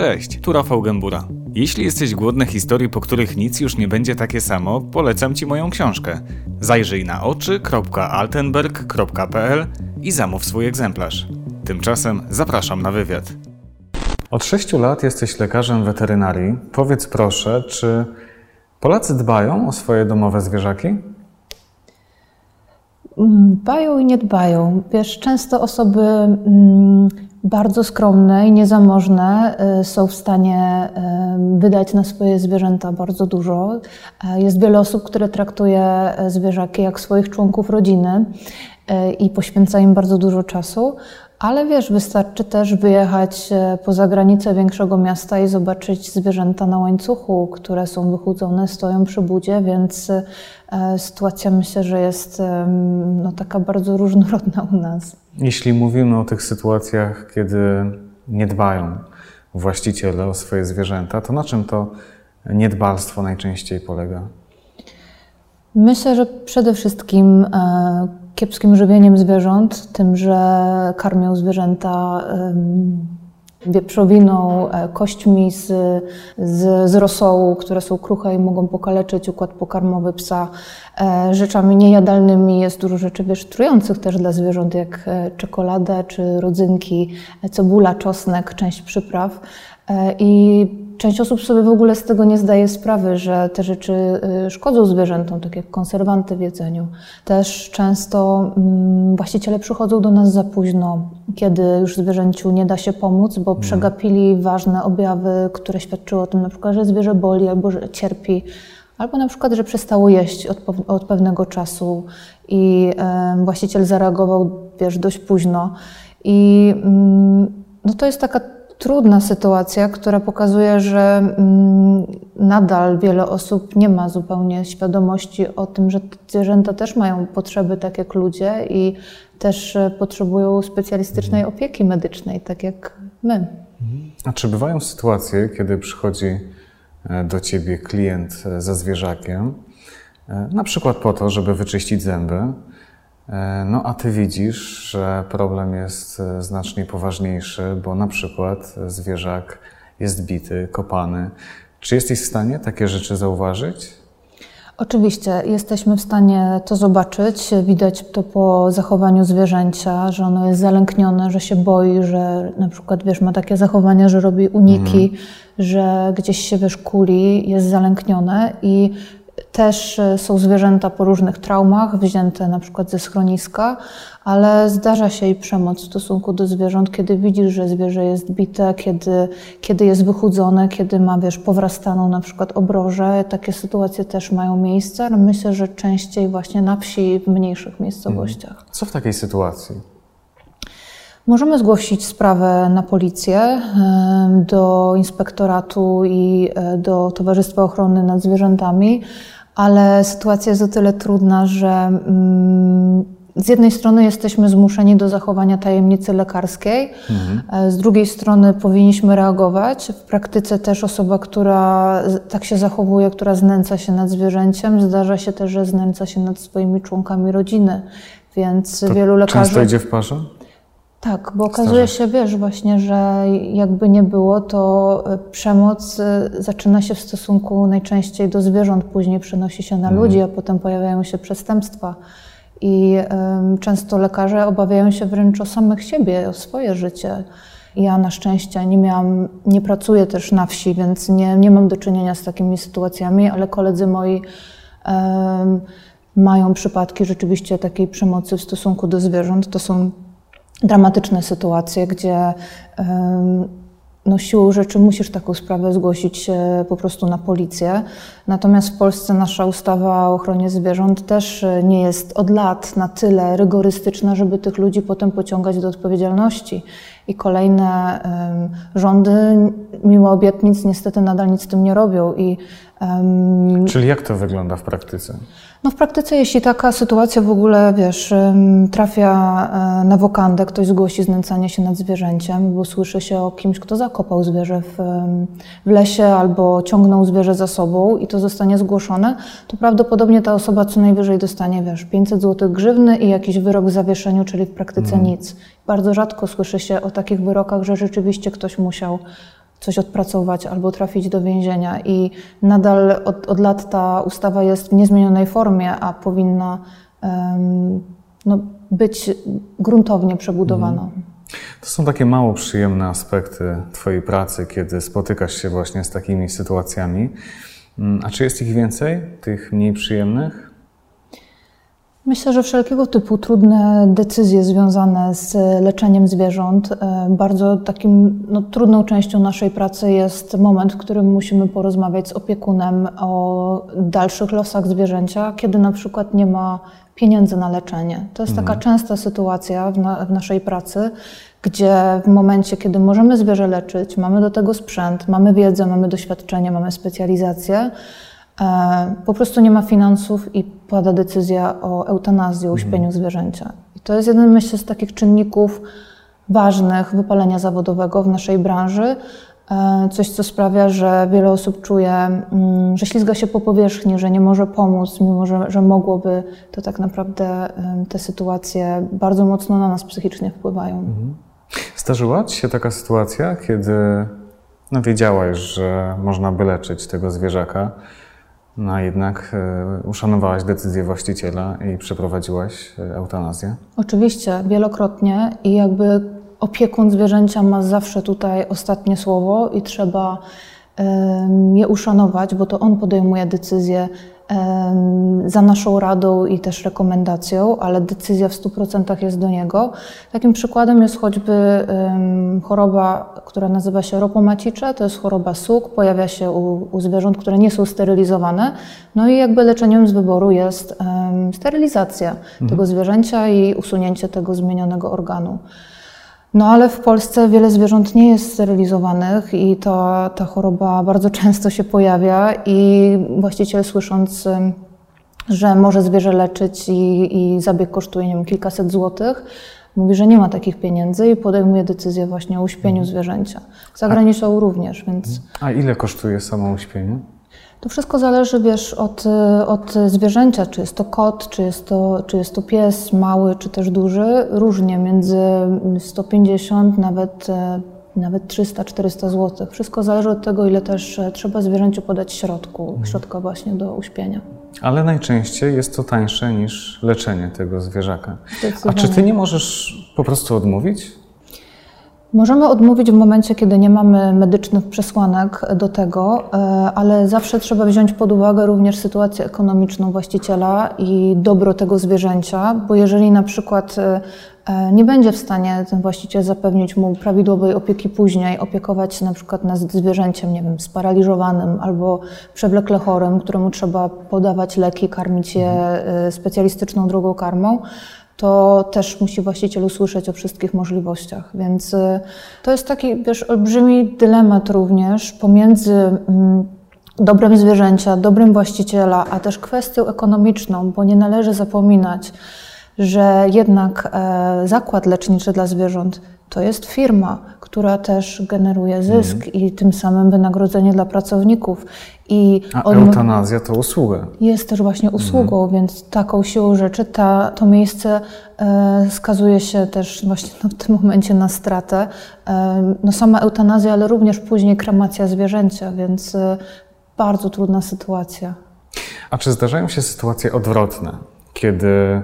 Cześć, tu Rafał Gębura. Jeśli jesteś głodny historii, po których nic już nie będzie takie samo, polecam Ci moją książkę. Zajrzyj na oczy.altenberg.pl i zamów swój egzemplarz. Tymczasem zapraszam na wywiad. Od 6 lat jesteś lekarzem weterynarii. Powiedz proszę, czy Polacy dbają o swoje domowe zwierzaki? Dbają i nie dbają. Wiesz, często osoby mm, bardzo skromne i niezamożne y, są w stanie y, wydać na swoje zwierzęta bardzo dużo. E, jest wiele osób, które traktuje zwierzaki jak swoich członków rodziny i poświęca im bardzo dużo czasu. Ale wiesz, wystarczy też wyjechać poza granicę większego miasta i zobaczyć zwierzęta na łańcuchu, które są wychudzone, stoją przy budzie, więc sytuacja myślę, że jest no, taka bardzo różnorodna u nas. Jeśli mówimy o tych sytuacjach, kiedy nie dbają właściciele o swoje zwierzęta, to na czym to niedbalstwo najczęściej polega? Myślę, że przede wszystkim e, kiepskim żywieniem zwierząt, tym, że karmią zwierzęta wieprzowiną, e, kośćmi z, z, z rosołu, które są kruche i mogą pokaleczyć układ pokarmowy psa, e, rzeczami niejadalnymi. Jest dużo rzeczy wiesz, trujących też dla zwierząt, jak e, czekolada czy rodzynki, cebula, czosnek, część przypraw. I Część osób sobie w ogóle z tego nie zdaje sprawy, że te rzeczy y, szkodzą zwierzętom, tak jak konserwanty w jedzeniu. Też często mm, właściciele przychodzą do nas za późno, kiedy już zwierzęciu nie da się pomóc, bo mhm. przegapili ważne objawy, które świadczyły o tym na przykład, że zwierzę boli albo że cierpi. Albo na przykład, że przestało jeść od, od pewnego czasu i właściciel zareagował, wiesz, dość późno. I mm, no to jest taka trudna sytuacja, która pokazuje, że mm, nadal wiele osób nie ma zupełnie świadomości o tym, że zwierzęta też mają potrzeby tak jak ludzie i też e, potrzebują specjalistycznej opieki medycznej, tak jak my. A czy bywają sytuacje, kiedy przychodzi e, do ciebie klient e, ze zwierzakiem, na przykład po to, żeby wyczyścić zęby, no a ty widzisz, że problem jest e, znacznie poważniejszy, bo na przykład zwierzak jest bity, kopany. Czy jesteś w stanie takie rzeczy zauważyć? Oczywiście, jesteśmy w stanie to zobaczyć. Widać to po zachowaniu zwierzęcia, że ono jest zalęknione, że się boi, że na przykład wiesz, ma takie zachowania, że robi uniki, mhm. że gdzieś się wiesz, kuli, jest zalęknione i też e, są zwierzęta po różnych traumach, wzięte na przykład ze schroniska, ale zdarza się i przemoc w stosunku do zwierząt, kiedy widzisz, że zwierzę jest bite, kiedy, kiedy jest wychudzone, kiedy ma, wiesz, powrastaną na przykład obroże. Takie sytuacje też mają miejsce, ale myślę, że częściej właśnie na wsi, w mniejszych miejscowościach. Mhm. Co w takiej sytuacji? Możemy zgłosić sprawę na policję, do inspektoratu i e, do Towarzystwa Ochrony nad Zwierzętami, ale sytuacja jest o tyle trudna, że mm, z jednej strony jesteśmy zmuszeni do zachowania tajemnicy lekarskiej, mhm. E, z drugiej strony powinniśmy reagować. W praktyce też osoba, która tak się zachowuje, która znęca się nad zwierzęciem, zdarza się też, że znęca się nad swoimi członkami rodziny. Więc to wielu lekarzy. Często idzie w parze? Tak, bo okazuje się, wiesz, właśnie, że jakby nie było, to e, przemoc e, zaczyna się w stosunku najczęściej do zwierząt, później przenosi się na mhm. ludzi, a potem pojawiają się przestępstwa. I często lekarze obawiają się wręcz o samych siebie, o swoje życie. Ja na szczęście nie miałam, nie pracuję też na wsi, więc nie, nie mam do czynienia z takimi sytuacjami, ale koledzy moi mają przypadki rzeczywiście takiej przemocy w stosunku do zwierząt. To są dramatyczne sytuacje, gdzie no, siłą rzeczy musisz taką sprawę zgłosić po prostu na policję. Natomiast w Polsce nasza ustawa o ochronie zwierząt też e, nie jest od lat na tyle rygorystyczna, żeby tych ludzi potem pociągać do odpowiedzialności. I kolejne rządy, mimo obietnic, niestety nadal nic z tym nie robią. I, um, Czyli jak to wygląda w praktyce? No w praktyce, jeśli taka sytuacja w ogóle, wiesz, trafia e, na wokandę, ktoś zgłosi znęcanie się nad zwierzęciem, bo słyszy się o kimś, kto zakopał zwierzę w, w lesie albo ciągnął zwierzę za sobą i to zostanie zgłoszone, to prawdopodobnie ta osoba co najwyżej dostanie, wiesz, 500 zł grzywny i jakiś wyrok w zawieszeniu, czyli w praktyce mm. nic. Bardzo rzadko słyszy się o takich wyrokach, że rzeczywiście ktoś musiał coś odpracować albo trafić do więzienia. I nadal od, od lat ta ustawa jest w niezmienionej formie, a powinna um, no, być gruntownie przebudowana. Mhm. To są takie mało przyjemne aspekty Twojej pracy, kiedy spotykasz się właśnie z takimi sytuacjami. Mm, a czy jest ich więcej, tych mniej przyjemnych? Myślę, że wszelkiego typu trudne decyzje związane z leczeniem zwierząt, e, bardzo takim no, trudną częścią naszej pracy jest moment, w którym musimy porozmawiać z opiekunem o dalszych losach zwierzęcia, kiedy na przykład nie ma pieniędzy na leczenie. To jest taka mhm. częsta sytuacja w, na, w naszej pracy, gdzie w momencie, kiedy możemy zwierzę leczyć, mamy do tego sprzęt, mamy wiedzę, mamy doświadczenie, mamy specjalizację, e, po prostu nie ma finansów i pada decyzja o eutanazji, o uśpieniu mhm. zwierzęcia. I to jest jeden, myślę, z takich czynników ważnych wypalenia zawodowego w naszej branży, E, coś, co sprawia, że wiele osób czuje, mm, że ślizga się po powierzchni, że nie może pomóc, mimo że, że mogłoby, to tak naprawdę te sytuacje bardzo mocno na nas psychicznie wpływają. Mhm. Zdarzyła Ci się taka sytuacja, kiedy no, wiedziałaś, że można by leczyć tego zwierzaka, no a jednak e, uszanowałaś decyzję właściciela i przeprowadziłaś e, eutanazję? Oczywiście, wielokrotnie i jakby opiekun zwierzęcia ma zawsze tutaj ostatnie słowo i trzeba je uszanować, bo to on podejmuje decyzję za naszą radą i też rekomendacją, ale decyzja w 100% jest do niego. Takim przykładem jest choćby choroba, która nazywa się ropomacicze, to jest choroba SUK, pojawia się u, u zwierząt, które nie są sterylizowane, no i jakby leczeniem z wyboru jest sterylizacja mhm. tego zwierzęcia i usunięcie tego zmienionego organu. No ale w Polsce wiele zwierząt nie jest sterylizowanych i to, ta choroba bardzo często się pojawia i właściciel słysząc, że może zwierzę leczyć i, i zabieg kosztuje nie wiem, kilkaset złotych, mówi, że nie ma takich pieniędzy i podejmuje decyzję właśnie o uśpieniu mhm. zwierzęcia. Za granicą również, więc... A ile kosztuje samo uśpienie? To wszystko zależy, wiesz, od, od zwierzęcia, czy jest to kot, czy jest to, czy jest to pies mały, czy też duży. Różnie, między 150 nawet, nawet 300-400 zł. Wszystko zależy od tego, ile też trzeba zwierzęciu podać środku, mhm. środka właśnie do uśpienia. Ale najczęściej jest to tańsze niż leczenie tego zwierzaka. A czy ty nie możesz po prostu odmówić? Możemy odmówić w momencie, kiedy nie mamy medycznych przesłanek do tego, e, ale zawsze trzeba wziąć pod uwagę również sytuację ekonomiczną właściciela i dobro tego zwierzęcia, bo jeżeli na przykład e, e, nie będzie w stanie ten właściciel zapewnić mu prawidłowej opieki później, opiekować się na przykład nad zwierzęciem, nie wiem, sparaliżowanym albo przewlekle chorym, któremu trzeba podawać leki, karmić je specjalistyczną drogą karmą, to też musi właściciel usłyszeć o wszystkich możliwościach. Więc y, to jest taki, wiesz, olbrzymi dylemat również pomiędzy mm, dobrem zwierzęcia, dobrem właściciela, a też kwestią ekonomiczną, bo nie należy zapominać, że jednak e, zakład leczniczy dla zwierząt to jest firma, która też generuje zysk mm. i tym samym wynagrodzenie dla pracowników. I A eutanazja to usługa. Jest też właśnie usługą, mm. więc taką siłą rzeczy ta, to miejsce e, skazuje się też właśnie no, w tym momencie na stratę. E, no sama eutanazja, ale również później kremacja zwierzęcia, więc e, bardzo trudna sytuacja. A czy zdarzają się sytuacje odwrotne, kiedy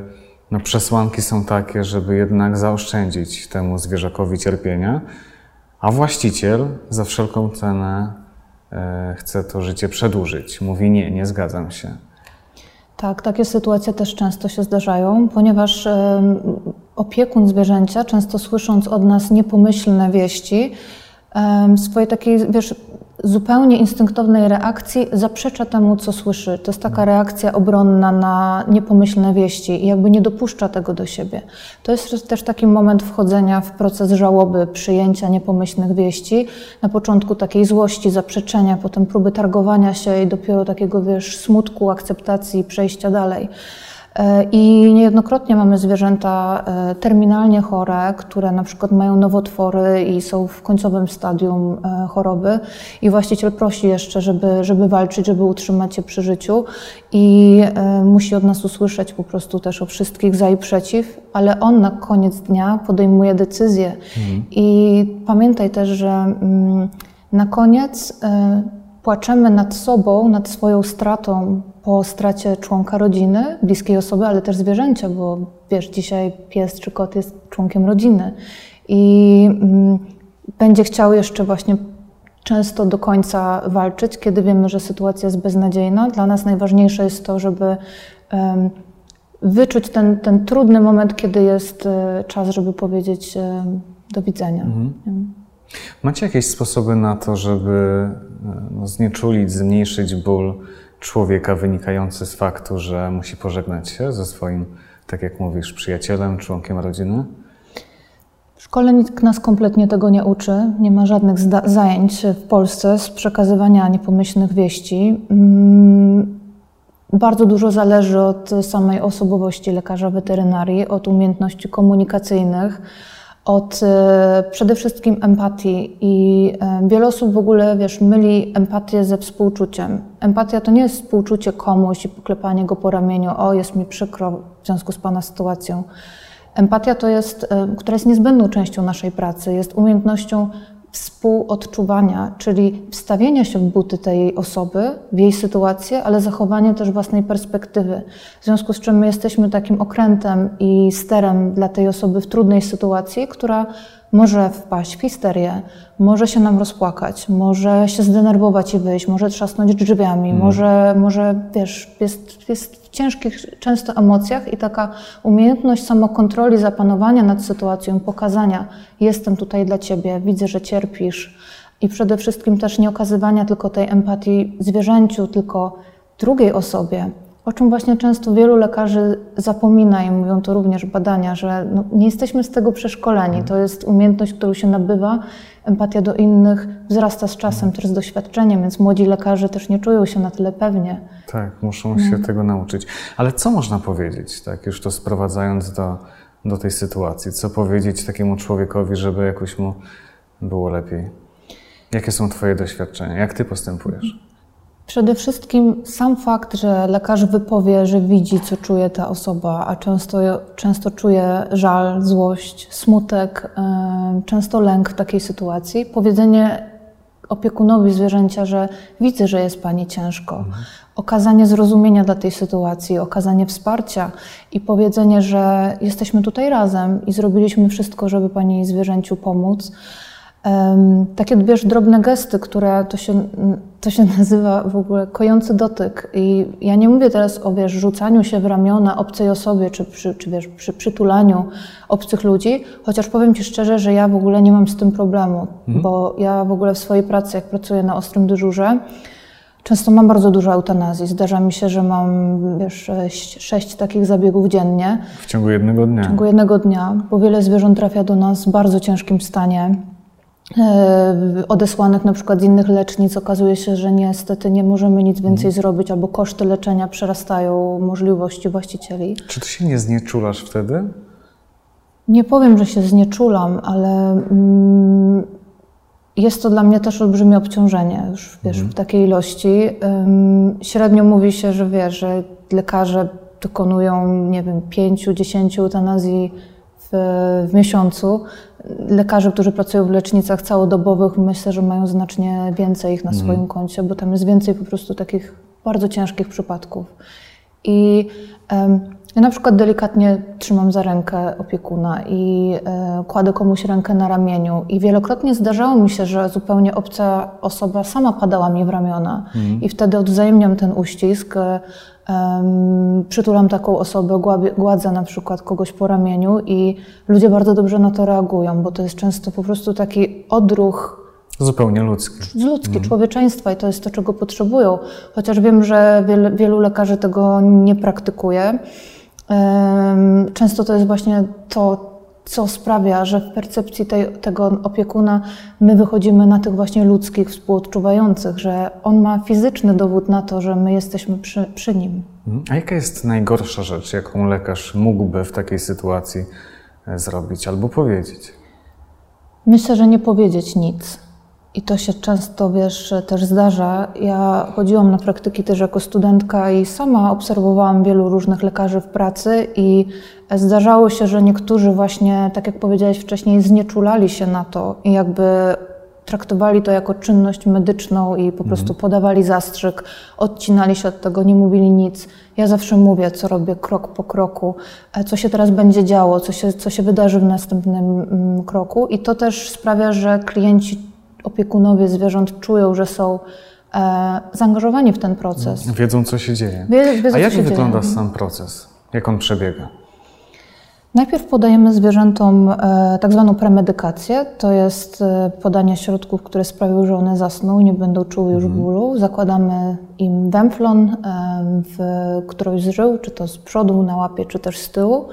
no, przesłanki są takie, żeby jednak zaoszczędzić temu zwierzakowi cierpienia, a właściciel za wszelką cenę e, chce to życie przedłużyć. Mówi nie, nie zgadzam się. Tak, takie sytuacje też często się zdarzają, ponieważ opiekun zwierzęcia, często słysząc od nas niepomyślne wieści, e, swojej takiej, wiesz, zupełnie instynktownej reakcji zaprzecza temu, co słyszy. To jest taka reakcja obronna na niepomyślne wieści i jakby nie dopuszcza tego do siebie. To jest też taki moment wchodzenia w proces żałoby, przyjęcia niepomyślnych wieści. Na początku takiej złości, zaprzeczenia, potem próby targowania się i dopiero takiego, wiesz, smutku, akceptacji, przejścia dalej. E, I niejednokrotnie mamy zwierzęta e, terminalnie chore, które na przykład mają nowotwory i są w końcowym stadium e, choroby i właściciel prosi jeszcze, żeby, żeby walczyć, żeby utrzymać je przy życiu i musi od nas usłyszeć po prostu też o wszystkich za i przeciw, ale on na koniec dnia podejmuje decyzję. Mhm. I pamiętaj też, że mm, Na koniec płaczemy nad sobą, nad swoją stratą po stracie członka rodziny, bliskiej osoby, ale też zwierzęcia, bo wiesz, dzisiaj pies czy kot jest członkiem rodziny i mm, będzie chciał jeszcze właśnie często do końca walczyć, kiedy wiemy, że sytuacja jest beznadziejna. Dla nas najważniejsze jest to, żeby wyczuć ten, ten trudny moment, kiedy jest e, czas, żeby powiedzieć e, do widzenia. Mhm. Macie jakieś sposoby na to, żeby e, no, znieczulić, zmniejszyć ból człowieka wynikający z faktu, że musi pożegnać się ze swoim, tak jak mówisz, przyjacielem, członkiem rodziny? W szkole nikt nas kompletnie tego nie uczy. Nie ma żadnych zajęć w Polsce z przekazywania niepomyślnych wieści. Mm, bardzo dużo zależy od samej osobowości lekarza weterynarii, od umiejętności komunikacyjnych, od e, przede wszystkim empatii. I e, wiele osób w ogóle, wiesz, myli empatię ze współczuciem. Empatia to nie jest współczucie komuś i poklepanie go po ramieniu, o jest mi przykro w związku z Pana sytuacją. Empatia to jest, e, która jest niezbędną częścią naszej pracy, jest umiejętnością współodczuwania, czyli wstawienia się w buty tej osoby, w jej sytuację, ale zachowanie też własnej perspektywy. W związku z czym my jesteśmy takim okrętem i sterem dla tej osoby w trudnej sytuacji, która może wpaść w histerię, może się nam rozpłakać, może się zdenerwować i wyjść, może trzasnąć drzwiami, mm. może, może wiesz, jest, jest w ciężkich często emocjach i taka umiejętność samokontroli, zapanowania nad sytuacją, pokazania jestem tutaj dla ciebie, widzę, że cierpisz i przede wszystkim też nie okazywania tylko tej empatii zwierzęciu, tylko drugiej osobie, o czym właśnie często wielu lekarzy zapomina i mówią to również badania, że no, nie jesteśmy z tego przeszkoleni. To jest umiejętność, którą się nabywa. Empatia do innych wzrasta z czasem, też z doświadczeniem, więc młodzi lekarze też nie czują się na tyle pewnie. Tak, muszą się no. tego nauczyć. Ale co można powiedzieć, tak, już to sprowadzając do, do tej sytuacji? Co powiedzieć takiemu człowiekowi, żeby jakoś mu było lepiej? Jakie są Twoje doświadczenia? Jak Ty postępujesz? Przede wszystkim sam fakt, że lekarz wypowie, że widzi, co czuje ta osoba, a często, często czuje żal, złość, smutek, często lęk w takiej sytuacji. Powiedzenie opiekunowi zwierzęcia, że widzę, że jest pani ciężko. Mhm. Okazanie zrozumienia dla tej sytuacji, okazanie wsparcia i powiedzenie, że jesteśmy tutaj razem i zrobiliśmy wszystko, żeby pani zwierzęciu pomóc. Takie wiesz, drobne gesty, które to się, to się nazywa w ogóle kojący dotyk. I ja nie mówię teraz o wiesz, rzucaniu się w ramiona obcej osobie, czy, przy, czy wiesz, przy przytulaniu obcych ludzi, chociaż powiem Ci szczerze, że ja w ogóle nie mam z tym problemu, mhm. bo ja w ogóle w swojej pracy, jak pracuję na ostrym dyżurze, Często mam bardzo dużo eutanazji. Zdarza mi się, że mam wiesz, sześć, sześć takich zabiegów dziennie. W ciągu jednego dnia? W ciągu jednego dnia, bo wiele zwierząt trafia do nas w bardzo ciężkim stanie. E, odesłanych na przykład z innych lecznic okazuje się, że niestety nie możemy nic więcej mhm. zrobić, albo koszty leczenia przerastają możliwości właścicieli. Czy ty się nie znieczulasz wtedy? Nie powiem, że się znieczulam, ale mm, jest to dla mnie też olbrzymie obciążenie już wiesz, mhm. w takiej ilości. średnio mówi się, że wiesz, że lekarze dokonują, nie wiem, pięciu, dziesięciu eutanazji w, w miesiącu. Lekarze, którzy pracują w lecznicach całodobowych, myślę, że mają znacznie więcej ich na mhm. swoim koncie, bo tam jest więcej po prostu takich bardzo ciężkich przypadków. I um, ja na przykład delikatnie trzymam za rękę opiekuna i e, kładę komuś rękę na ramieniu. I wielokrotnie zdarzało mi się, że zupełnie obca osoba sama padała mi w ramiona. Mhm. I wtedy odwzajemniam ten uścisk. E, przytulam taką osobę, gładzę na przykład kogoś po ramieniu i ludzie bardzo dobrze na to reagują, bo to jest często po prostu taki odruch Zupełnie ludzki. Ludzki, mhm. człowieczeństwa i to jest to, czego potrzebują. Chociaż wiem, że wiele, wielu lekarzy tego nie praktykuje. Często to jest właśnie to, co sprawia, że w percepcji tej, tego opiekuna my wychodzimy na tych właśnie ludzkich, współodczuwających, że on ma fizyczny dowód na to, że my jesteśmy przy, przy nim. A jaka jest najgorsza rzecz, jaką lekarz mógłby w takiej sytuacji e, zrobić albo powiedzieć? Myślę, że nie powiedzieć nic. I to się często, wiesz, też zdarza. Ja chodziłam na praktyki też jako studentka i sama obserwowałam wielu różnych lekarzy w pracy i zdarzało się, że niektórzy właśnie, tak jak powiedziałeś wcześniej, znieczulali się na to i jakby traktowali to jako czynność medyczną i po prostu podawali zastrzyk, odcinali się od tego, nie mówili nic. Ja zawsze mówię, co robię krok po kroku, e, co się teraz będzie działo, co się, co się wydarzy w następnym mm, kroku. I to też sprawia, że klienci, opiekunowie zwierząt czują, że są e, zaangażowani w ten proces. Wiedzą, co się dzieje. Wie- wiedzą, A jak wygląda dzieje. sam proces? Jak on przebiega? Najpierw podajemy zwierzętom e, tak zwaną premedykację. To jest e, podanie środków, które sprawią, że one zasną, nie będą czuły już bólu. Zakładamy im węflon e, w którąś z żył, czy to z przodu, na łapie, czy też z tyłu.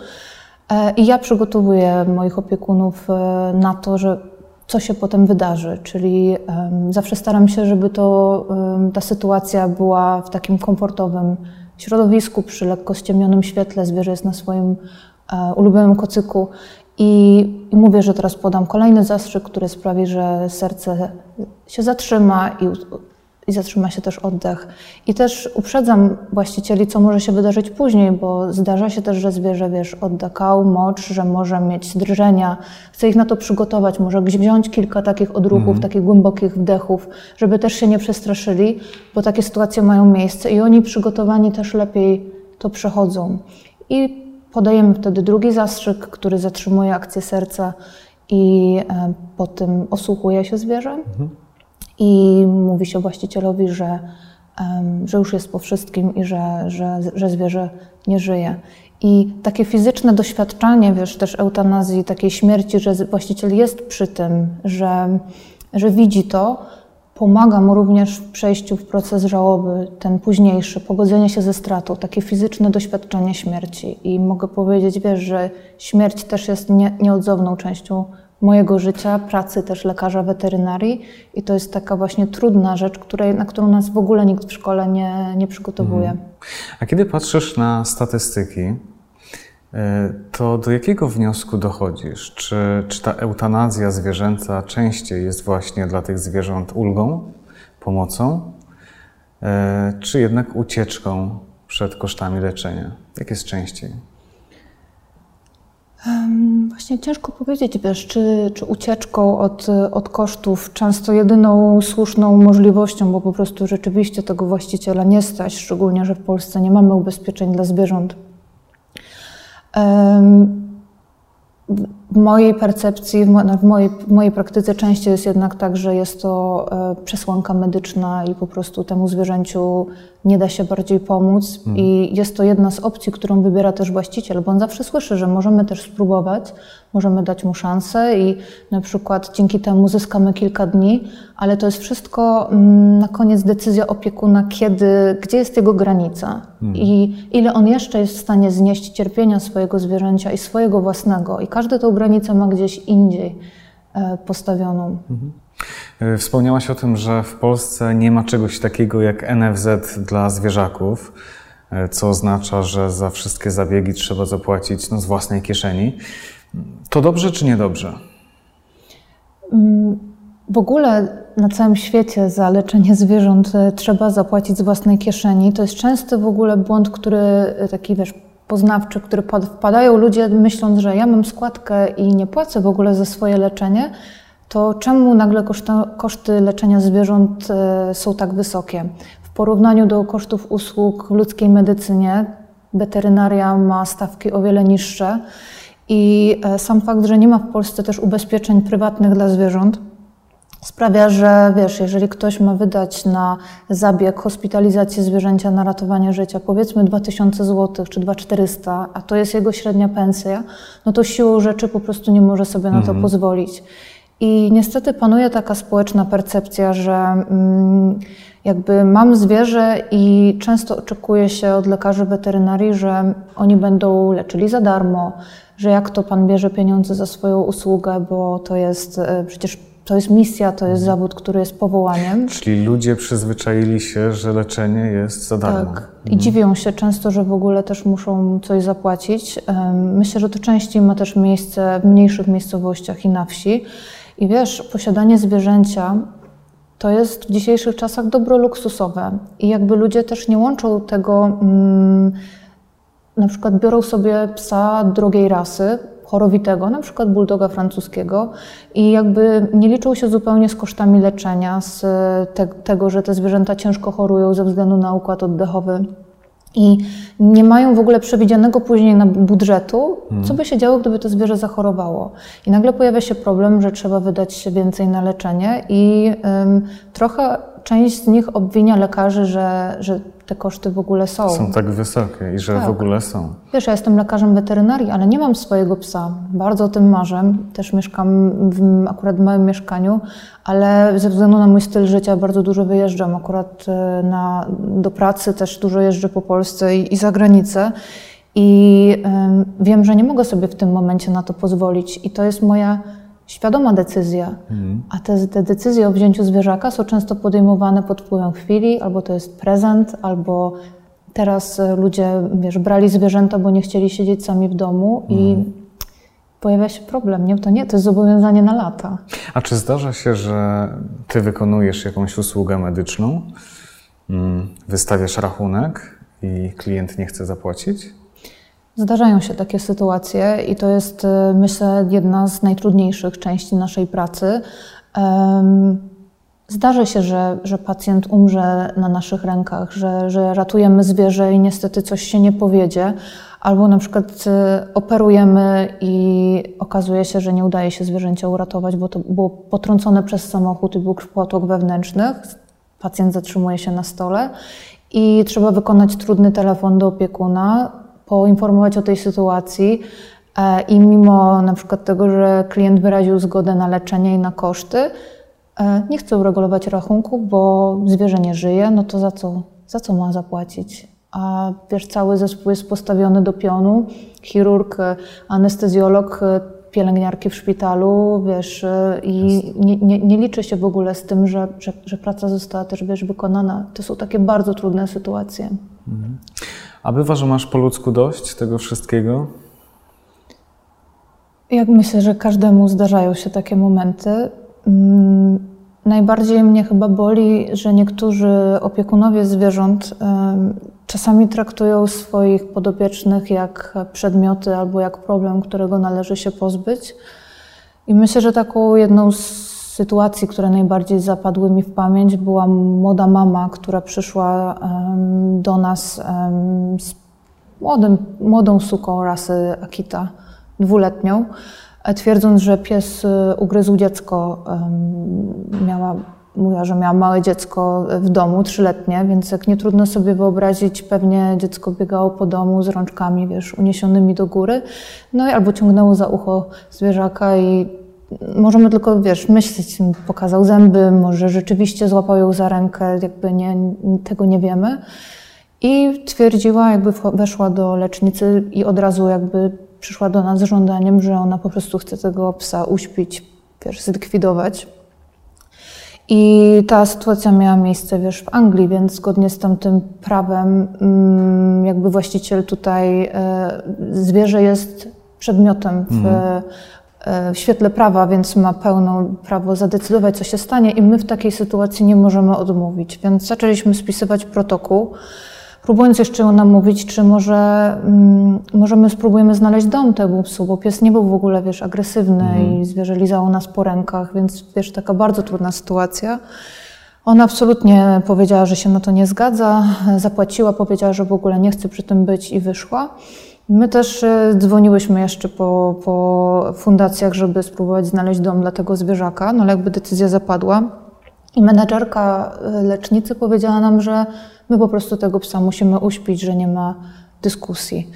E, I ja przygotowuję moich opiekunów e, na to, że co się potem wydarzy, czyli zawsze staram się, żeby to, ta sytuacja była w takim komfortowym środowisku, przy lekko ściemnionym świetle, zwierzę jest na swoim e, ulubionym kocyku. I, i mówię, że teraz podam kolejny zastrzyk, który sprawi, że serce się zatrzyma i, i zatrzyma się też oddech. I też uprzedzam właścicieli, co może się wydarzyć później, bo zdarza się też, że zwierzę, wiesz, odda kał, mocz, że może mieć drżenia. Chcę ich na to przygotować, może wziąć kilka takich odruchów, takich głębokich wdechów, żeby też się nie przestraszyli, bo takie sytuacje mają miejsce i oni przygotowani też lepiej to przechodzą. I podajemy wtedy drugi zastrzyk, który zatrzymuje akcję serca i e, po tym osłuchuje się zwierzę i mówi się właścicielowi, że, że już jest po wszystkim i że, że, że zwierzę nie żyje. I takie fizyczne doświadczanie, wiesz, też eutanazji, takiej śmierci, że właściciel jest przy tym, że, że widzi to, pomaga mu również w przejściu w proces żałoby, ten późniejszy, pogodzenie się ze stratą, takie fizyczne doświadczenie śmierci. I mogę powiedzieć, wiesz, że śmierć też jest nie, nieodzowną częścią mojego życia, pracy też lekarza weterynarii i to jest taka właśnie trudna rzecz, której, na którą nas w ogóle nikt w szkole nie, nie przygotowuje. A kiedy patrzysz na statystyki, y, to do jakiego wniosku dochodzisz? Czy, czy ta eutanazja zwierzęca częściej jest właśnie dla tych zwierząt ulgą, pomocą, y, czy jednak ucieczką przed kosztami leczenia? Jak jest częściej? Właśnie ciężko powiedzieć, wiesz, czy, czy ucieczką od, od kosztów, często jedyną słuszną możliwością, bo po prostu rzeczywiście tego właściciela nie stać, szczególnie, że w Polsce nie mamy ubezpieczeń dla zwierząt. W mojej percepcji, w mo- no, w mojej, w mojej praktyce częściej jest jednak tak, że jest to e, przesłanka medyczna i po prostu temu zwierzęciu nie da się bardziej pomóc. I jest to jedna z opcji, którą wybiera też właściciel, bo on zawsze słyszy, że możemy też spróbować, możemy dać mu szansę i na przykład dzięki temu zyskamy kilka dni, ale to jest wszystko mm, na koniec decyzja opiekuna, kiedy, gdzie jest jego granica i ile on jeszcze jest w stanie znieść cierpienia swojego zwierzęcia i swojego własnego. I każdy tą granicę ma gdzieś indziej e, postawioną. Y, Wspomniałaś o tym, że w Polsce nie ma czegoś takiego jak NFZ dla zwierzaków, y, co oznacza, że za wszystkie zabiegi trzeba zapłacić no, z własnej kieszeni. To dobrze czy niedobrze? W ogóle na całym świecie za leczenie zwierząt e, trzeba zapłacić z własnej kieszeni. To jest częsty w ogóle błąd, który e, taki wiesz, poznawczy, który wpadają ludzie myśląc, że ja mam składkę i nie płacę w ogóle za swoje leczenie, to czemu nagle koszty leczenia zwierząt e, są tak wysokie? W porównaniu do kosztów usług w ludzkiej medycynie, weterynaria ma stawki o wiele niższe i e, sam fakt, że nie ma w Polsce też ubezpieczeń prywatnych dla zwierząt, sprawia, że wiesz, jeżeli ktoś ma wydać na zabieg, hospitalizację zwierzęcia, na ratowanie życia, powiedzmy 2000 zł czy 2400, a to jest jego średnia pensja, no to siłą rzeczy po prostu nie może sobie na to pozwolić. I niestety panuje taka społeczna percepcja, że mm, jakby mam zwierzę i często oczekuje się od lekarzy weterynarii, że oni będą leczyli za darmo, że jak to pan bierze pieniądze za swoją usługę, bo to jest e, przecież to jest misja, to jest zawód, który jest powołaniem. Czyli ludzie przyzwyczaili się, że leczenie jest za darmo. Tak. I dziwią się często, że w ogóle też muszą coś zapłacić. Myślę, że to częściej ma też miejsce w mniejszych miejscowościach i na wsi. I wiesz, posiadanie zwierzęcia to jest w dzisiejszych czasach dobro luksusowe. I jakby ludzie też nie łączą tego, mm, na przykład biorą sobie psa drogiej rasy, chorowitego, na przykład bulldoga francuskiego i jakby nie liczą się zupełnie z kosztami leczenia, z te, tego, że te zwierzęta ciężko chorują ze względu na układ oddechowy i nie mają w ogóle przewidzianego później na budżetu, co by się działo, gdyby to zwierzę zachorowało. I nagle pojawia się problem, że trzeba wydać więcej na leczenie i trochę część z nich obwinia lekarzy, że, że te koszty w ogóle są. Są tak wysokie i że Tak. w ogóle są. Wiesz, ja jestem lekarzem weterynarii, ale nie mam swojego psa. Bardzo o tym marzę. Też mieszkam w akurat małym mieszkaniu, ale ze względu na mój styl życia bardzo dużo wyjeżdżam. Akurat e, na, do pracy też dużo jeżdżę po Polsce i, i za granicę. I em, wiem, że nie mogę sobie w tym momencie na to pozwolić. I to jest moja świadoma decyzja. A te, te decyzje o wzięciu zwierzaka są często podejmowane pod wpływem chwili, albo to jest prezent, albo teraz e, ludzie, wiesz, brali zwierzęta, bo nie chcieli siedzieć sami w domu i pojawia się problem, nie? To nie, to jest zobowiązanie na lata. A czy zdarza się, że ty wykonujesz jakąś usługę medyczną, mm, wystawiasz rachunek i klient nie chce zapłacić? Zdarzają się takie sytuacje i to jest, e, myślę, jedna z najtrudniejszych części naszej pracy. Zdarzy się, że, że pacjent umrze na naszych rękach, że, że ratujemy zwierzę i niestety coś się nie powiedzie, albo na przykład e, operujemy i okazuje się, że nie udaje się zwierzęcia uratować, bo to było potrącone przez samochód i był krwotok wewnętrzny. Pacjent zatrzymuje się na stole i trzeba wykonać trudny telefon do opiekuna, poinformować o tej sytuacji e, i mimo na przykład tego, że klient wyraził zgodę na leczenie i na koszty, e, nie chce uregulować rachunku, bo zwierzę nie żyje, no to za co, za co ma zapłacić? A wiesz, cały zespół jest postawiony do pionu, chirurg, anestezjolog, e, pielęgniarki w szpitalu, wiesz, i nie, nie, nie liczy się w ogóle z tym, że, że, że praca została też, wiesz, wykonana. To są takie bardzo trudne sytuacje. A bywa, że masz po ludzku dość tego wszystkiego? Jak myślę, że każdemu zdarzają się takie momenty. Mm, Najbardziej mnie chyba boli, że niektórzy opiekunowie zwierząt czasami traktują swoich podopiecznych jak przedmioty albo jak problem, którego należy się pozbyć. I myślę, że taką jedną z sytuacji, które najbardziej zapadły mi w pamięć, była młoda mama, która przyszła do nas z młodym, młodą suką rasy Akita, dwuletnią, e, twierdząc, że pies e, ugryzł dziecko. Miała, mówiła, że miała małe dziecko w domu, trzyletnie, więc jak nie trudno sobie wyobrazić, pewnie dziecko biegało po domu z rączkami, wiesz, uniesionymi do góry, no i albo ciągnęło za ucho zwierzaka i możemy tylko, wiesz, myśleć, pokazał zęby, może rzeczywiście złapał ją za rękę, jakby nie, tego nie wiemy. I twierdziła, jakby weszła do lecznicy i od razu jakby przyszła do nas z żądaniem, że ona po prostu chce tego psa uśpić, wiesz, zlikwidować. I ta sytuacja miała miejsce, wiesz, w Anglii, więc zgodnie z tamtym prawem, mm, jakby właściciel tutaj, e, zwierzę jest przedmiotem w, e, w świetle prawa, więc ma pełne prawo zadecydować, co się stanie, i my w takiej sytuacji nie możemy odmówić. Więc zaczęliśmy spisywać protokół, próbując jeszcze namówić, czy może, mm, może my spróbujemy znaleźć dom temu psu, bo pies nie był w ogóle, wiesz, agresywny i zwierzę lizało nas po rękach, więc wiesz, taka bardzo trudna sytuacja. Ona absolutnie powiedziała, że się na to nie zgadza, zapłaciła, powiedziała, że w ogóle nie chce przy tym być i wyszła. My też e, dzwoniłyśmy jeszcze po, po fundacjach, żeby spróbować znaleźć dom dla tego zwierzaka, no ale jakby decyzja zapadła. I menedżerka e, lecznicy powiedziała nam, że my po prostu tego psa musimy uśpić, że nie ma dyskusji.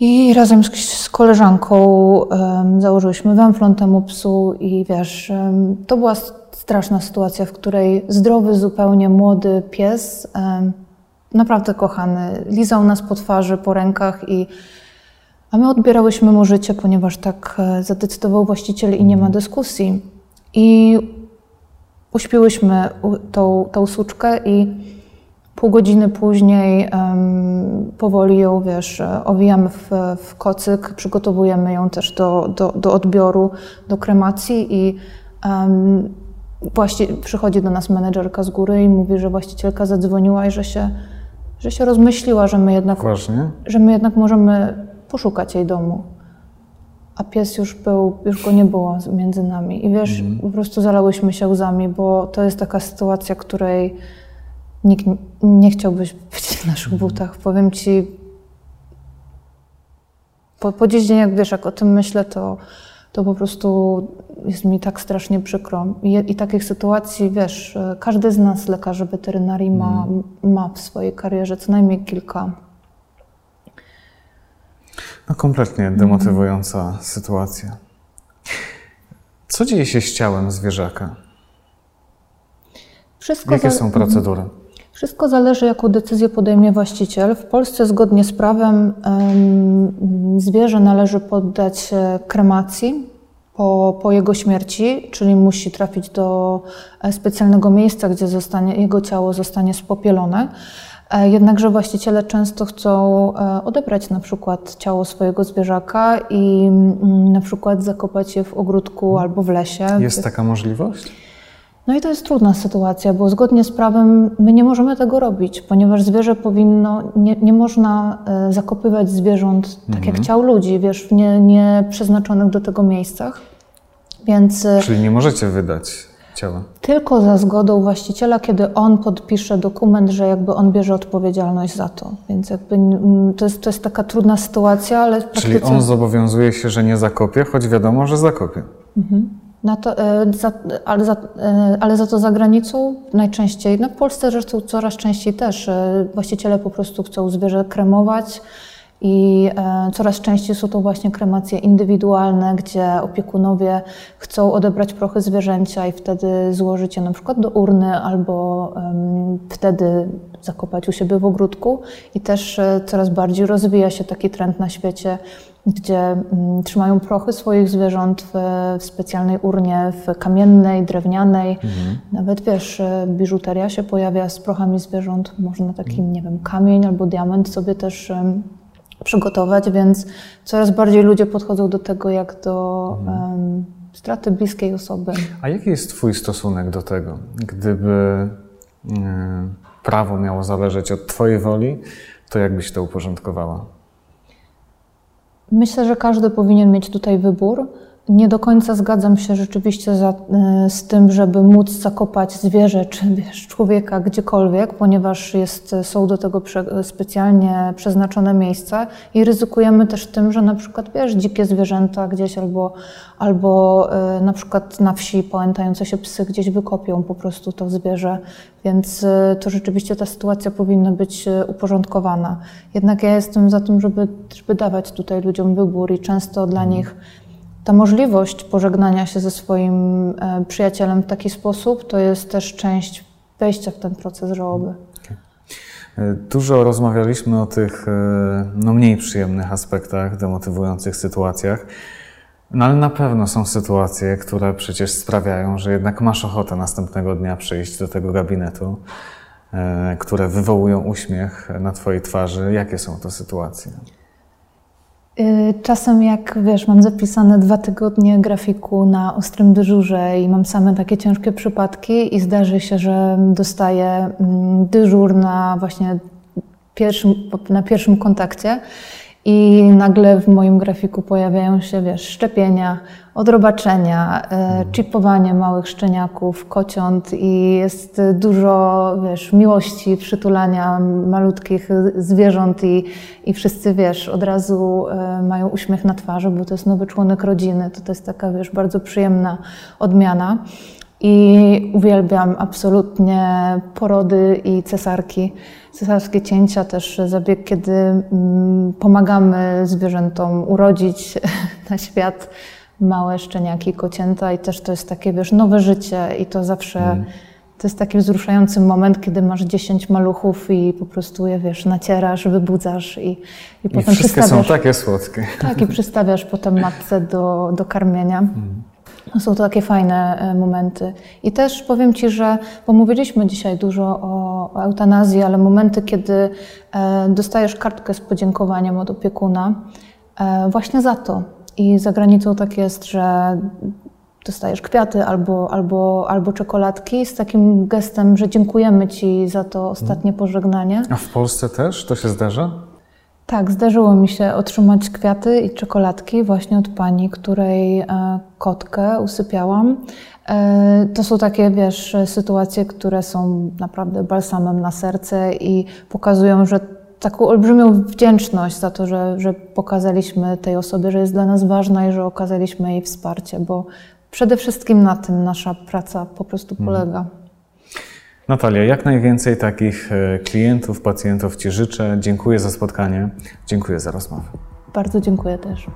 I razem z, koleżanką em, założyłyśmy węflon temu psu i wiesz, em, to była straszna sytuacja, w której zdrowy, zupełnie młody pies, em, naprawdę kochany, lizał nas po twarzy, po rękach i a my odbierałyśmy mu życie, ponieważ tak e, zadecydował właściciel i nie ma dyskusji. I uśpiłyśmy tą, tą suczkę i pół godziny później em, powoli ją, wiesz, e, owijamy w, w kocyk, przygotowujemy ją też do, do, do odbioru, do kremacji i em, właści- przychodzi do nas menedżerka z góry i mówi, że właścicielka zadzwoniła i że się, że się rozmyśliła, że my jednak Poważnie? że my jednak możemy poszukać jej domu. a pies już był, już go nie było między nami. I wiesz, po prostu zalałyśmy się łzami, bo to jest taka sytuacja, której nikt nie chciałbyś być w naszych butach. Powiem ci, po, po dziś dzień, jak wiesz, jak o tym myślę, to, to po prostu jest mi tak strasznie przykro. I, I takich sytuacji, wiesz, e, każdy z nas, lekarzy weterynarii, ma, ma w swojej karierze co najmniej kilka. No kompletnie demotywująca sytuacja. Co dzieje się z ciałem zwierzaka? Wszystko Jakie za- są procedury? Wszystko zależy, jaką decyzję podejmie właściciel. W Polsce zgodnie z prawem em, zwierzę należy poddać e, kremacji po, po jego śmierci, czyli musi trafić do e, specjalnego miejsca, gdzie zostanie, jego ciało zostanie spopielone. E, Jednakże właściciele często chcą odebrać na przykład ciało swojego zwierzaka i mm, na przykład zakopać je w ogródku albo w lesie. Jest taka możliwość? No i to jest trudna sytuacja, bo zgodnie z prawem my nie możemy tego robić, ponieważ zwierzę powinno, nie, nie można e, zakopywać zwierząt tak jak ciał ludzi, wiesz, w nie, nie przeznaczonych do tego miejscach. Więc e, Czyli nie możecie wydać ciała? tylko za zgodą właściciela, kiedy on podpisze dokument, że jakby on bierze odpowiedzialność za to. Więc jakby to jest, to jest taka trudna sytuacja, ale Czyli praktyce... on zobowiązuje się, że nie zakopie, choć wiadomo, że zakopie. Na to, e, za, ale, za, e, ale za to za granicą najczęściej, no w Polsce zresztą coraz częściej też, e, właściciele po prostu chcą zwierzę kremować i coraz częściej są to właśnie kremacje indywidualne, gdzie opiekunowie chcą odebrać prochy zwierzęcia i wtedy złożyć je na przykład do urny albo wtedy zakopać u siebie w ogródku i też coraz bardziej rozwija się taki trend na świecie, gdzie mm, trzymają prochy swoich zwierząt w, w specjalnej urnie, w kamiennej, drewnianej. Nawet wiesz, e, biżuteria się pojawia z prochami zwierząt. Można taki, nie wiem, kamień albo diament sobie też przygotować, więc coraz bardziej ludzie podchodzą do tego jak do em, straty bliskiej osoby. A jaki jest Twój stosunek do tego? Gdyby mm, prawo miało zależeć od Twojej woli, to jak byś to uporządkowała? Myślę, że każdy powinien mieć tutaj wybór. Nie do końca zgadzam się rzeczywiście za, e, z tym, żeby móc zakopać zwierzę czy wiesz, człowieka gdziekolwiek, ponieważ jest, są do tego prze, specjalnie przeznaczone miejsca i ryzykujemy też tym, że na przykład wiesz, dzikie zwierzęta gdzieś albo, albo e, na przykład na wsi pałętające się psy gdzieś wykopią po prostu to zwierzę, więc e, to rzeczywiście ta sytuacja powinna być e, uporządkowana. Jednak ja jestem za tym, żeby, żeby dawać tutaj ludziom wybór i często dla nich ta możliwość pożegnania się ze swoim e, przyjacielem w taki sposób to jest też część wejścia w ten proces żałoby. E, Dużo rozmawialiśmy o tych e, no, mniej przyjemnych aspektach, demotywujących sytuacjach, no ale na pewno są sytuacje, które przecież sprawiają, że jednak masz ochotę następnego dnia przyjść do tego gabinetu, które wywołują uśmiech na Twojej twarzy. Jakie są to sytuacje? Y, Czasem jak wiesz, mam zapisane dwa tygodnie grafiku na ostrym dyżurze i mam same takie ciężkie przypadki i zdarzy się, że dostaję mm, dyżur na właśnie pierwszym, na pierwszym kontakcie i nagle w moim grafiku pojawiają się, wiesz, szczepienia, odrobaczenia, e, chipowanie małych szczeniaków, kociąt i jest dużo, wiesz, miłości, przytulania malutkich zwierząt i, i wszyscy, wiesz, od razu e, mają uśmiech na twarzy, bo to jest nowy członek rodziny, to, to jest taka, wiesz, bardzo przyjemna odmiana. I uwielbiam absolutnie porody i cesarki. Cesarskie cięcia też zabieg, kiedy mm, pomagamy zwierzętom urodzić na świat małe szczeniaki, kocięta i też to jest takie, wiesz, nowe życie i to zawsze to jest taki wzruszający moment, kiedy masz 10 maluchów i po prostu je, wiesz, nacierasz, wybudzasz i, i I potem wszystkie są przystawiasz. takie słodkie. Tak, i przystawiasz potem matce do, do karmienia. No Są to takie fajne e, momenty. I też powiem Ci, że, bo mówiliśmy dzisiaj dużo o, o eutanazji, ale momenty, kiedy e, dostajesz kartkę z podziękowaniem od opiekuna e, właśnie za to. I za granicą tak jest, że dostajesz kwiaty albo, albo, albo czekoladki z takim gestem, że dziękujemy Ci za to ostatnie pożegnanie. A w Polsce też to się zdarza? Tak, zdarzyło mi się otrzymać kwiaty i czekoladki właśnie od pani, której e, kotkę usypiałam. E, To są takie, wiesz, sytuacje, które są naprawdę balsamem na serce i pokazują, że taką olbrzymią wdzięczność za to, że, że pokazaliśmy tej osobie, że jest dla nas ważna i że okazaliśmy jej wsparcie, bo przede wszystkim na tym nasza praca po prostu polega. Natalia, jak najwięcej takich e, klientów, pacjentów Ci życzę. Dziękuję za spotkanie, dziękuję za rozmowę. Bardzo dziękuję też.